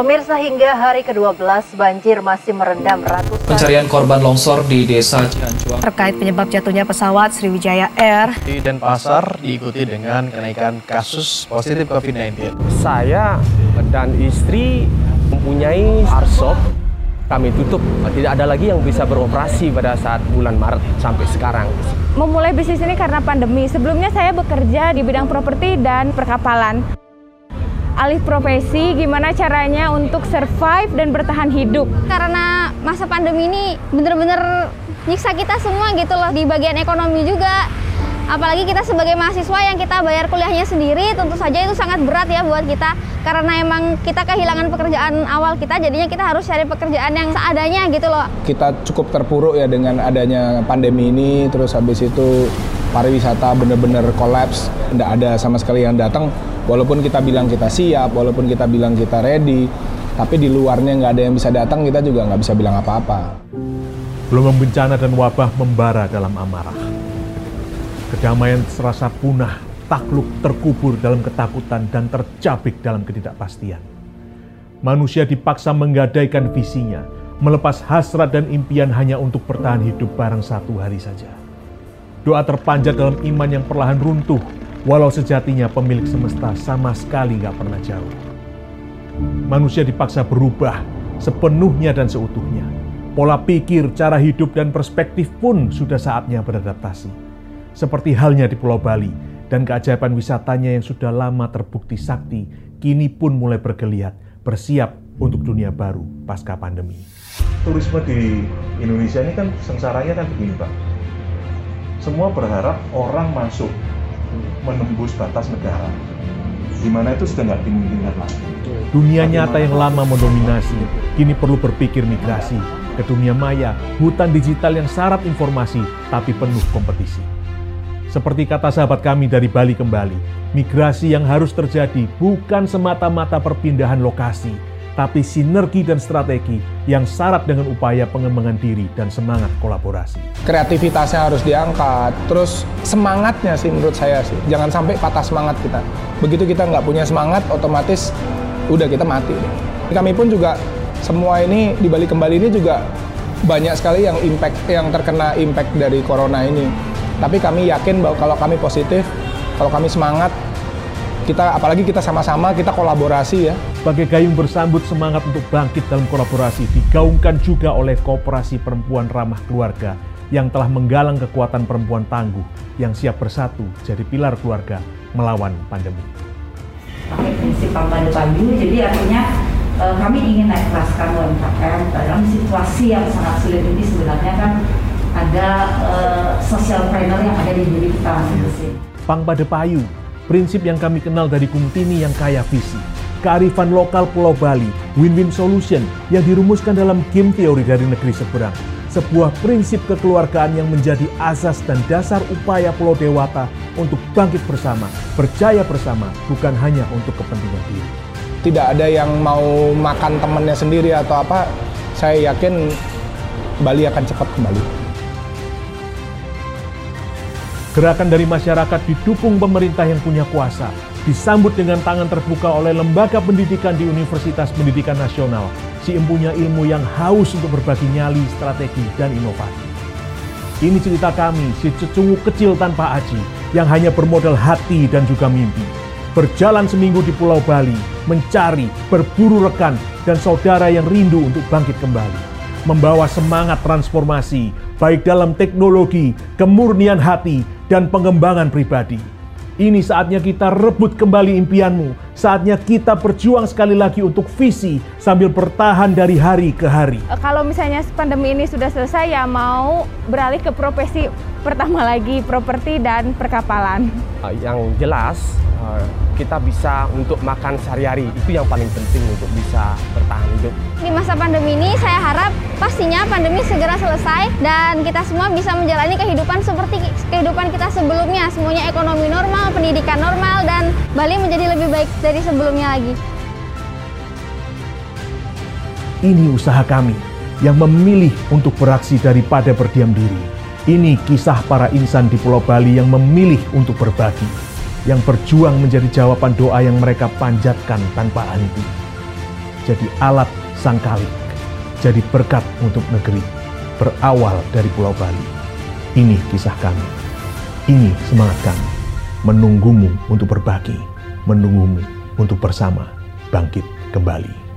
Pemirsa hingga hari ke-12 banjir masih merendam ratusan Pencarian korban longsor di desa Ciancuang. Terkait penyebab jatuhnya pesawat Sriwijaya Air, Di Denpasar diikuti dengan kenaikan kasus positif COVID-19. Saya dan istri mempunyai arshop. Kami tutup, tidak ada lagi yang bisa beroperasi pada saat bulan Maret sampai sekarang. memulai bisnis ini karena pandemi. Sebelumnya saya bekerja di bidang properti dan perkapalan. Alih profesi, gimana caranya untuk survive dan bertahan hidup? karena masa pandemi ini bener-bener nyiksa kita semua gitu loh di bagian ekonomi juga. Apalagi kita sebagai mahasiswa yang kita bayar kuliahnya sendiri tentu saja itu sangat berat ya buat kita. Karena emang kita kehilangan pekerjaan awal kita jadinya kita harus cari pekerjaan yang seadanya gitu loh. Kita cukup terpuruk ya dengan adanya pandemi ini terus habis itu pariwisata bener-bener kolaps. Tidak ada sama sekali yang datang walaupun kita bilang kita siap walaupun kita bilang kita ready tapi di luarnya nggak ada yang bisa datang kita juga nggak bisa bilang apa-apa Gelombang bencana dan wabah membara dalam amarah. Kedamaian serasa punah, takluk terkubur dalam ketakutan dan tercabik dalam ketidakpastian. Manusia dipaksa menggadaikan visinya, melepas hasrat dan impian hanya untuk bertahan hidup barang satu hari saja. Doa terpanjat dalam iman yang perlahan runtuh, walau sejatinya pemilik semesta sama sekali gak pernah jauh. Manusia dipaksa berubah sepenuhnya dan seutuhnya. Pola pikir, cara hidup, dan perspektif pun sudah saatnya beradaptasi. Seperti halnya di Pulau Bali dan keajaiban wisatanya yang sudah lama terbukti sakti, kini pun mulai bergeliat, bersiap untuk dunia baru pasca pandemi. Turisme di Indonesia ini kan sengsaranya kan begini Pak. Semua berharap orang masuk menembus batas negara. Di mana itu sudah nggak dimungkinkan lagi. Dunia nyata yang lama mendominasi, kini perlu berpikir migrasi ke dunia maya, hutan digital yang syarat informasi tapi penuh kompetisi. Seperti kata sahabat kami dari Bali kembali, migrasi yang harus terjadi bukan semata-mata perpindahan lokasi, tapi sinergi dan strategi yang syarat dengan upaya pengembangan diri dan semangat kolaborasi. kreativitasnya harus diangkat terus semangatnya sih menurut saya sih. Jangan sampai patah semangat kita. Begitu kita nggak punya semangat otomatis udah kita mati. Kami pun juga semua ini di Bali kembali ini juga banyak sekali yang impact yang terkena impact dari corona ini. Tapi kami yakin bahwa kalau kami positif kalau kami semangat kita apalagi kita sama-sama kita kolaborasi ya Sebagai gayung bersambut semangat untuk bangkit dalam kolaborasi digaungkan juga oleh Kooperasi Perempuan Ramah Keluarga yang telah menggalang kekuatan perempuan tangguh yang siap bersatu jadi pilar keluarga melawan pandemi. pakai prinsip kampanye pagi jadi artinya eh, kami ingin naik kelaskan UMKM dalam situasi yang sangat sulit ini sebenarnya kan ada eh, social planner yang ada di diri kita masing-masing. Pang payu, prinsip yang kami kenal dari Kumtini yang kaya visi. Kearifan lokal Pulau Bali, win-win solution yang dirumuskan dalam game teori dari negeri seberang. Sebuah prinsip kekeluargaan yang menjadi asas dan dasar upaya Pulau Dewata untuk bangkit bersama, berjaya bersama, bukan hanya untuk kepentingan diri. tidak ada yang mau makan temennya sendiri atau apa saya yakin Bali akan cepat kembali Gerakan dari masyarakat didukung pemerintah yang punya kuasa, disambut dengan tangan terbuka oleh lembaga pendidikan di Universitas Pendidikan Nasional, si empunya ilmu yang haus untuk berbagi nyali, strategi, dan inovasi. Ini cerita kami, si cecungu kecil tanpa aji, yang hanya bermodal hati dan juga mimpi. Berjalan seminggu di Pulau Bali, mencari, berburu rekan, dan saudara yang rindu untuk bangkit kembali membawa semangat transformasi, baik dalam teknologi, kemurnian hati, dan pengembangan pribadi. Ini saatnya kita rebut kembali impianmu, saatnya kita berjuang sekali lagi untuk visi sambil bertahan dari hari ke hari. Eh, Kalau misalnya pandemi ini sudah selesai ya mau beralih ke profesi pertama lagi properti dan perkapalan. Uh, Yang jelas uh, kita bisa untuk makan sehari-hari itu yang paling penting untuk bisa bertahan hidup. di masa pandemi ini saya harap pastinya pandemi segera selesai dan kita semua bisa menjalani kehidupan seperti kehidupan kita sebelumnya semuanya ekonomi normal pendidikan normal dan Bali menjadi lebih baik dari sebelumnya lagi Ini usaha kami yang memilih untuk beraksi daripada berdiam diri. Ini kisah para insan di Pulau Bali yang memilih untuk berbagi, yang berjuang menjadi jawaban doa yang mereka panjatkan tanpa henti. jadi alat sang kalik, jadi berkat untuk negeri, berawal dari Pulau Bali. Ini kisah kami, ini semangat kami, menunggumu untuk berbagi, menunggumu untuk bersama bangkit kembali.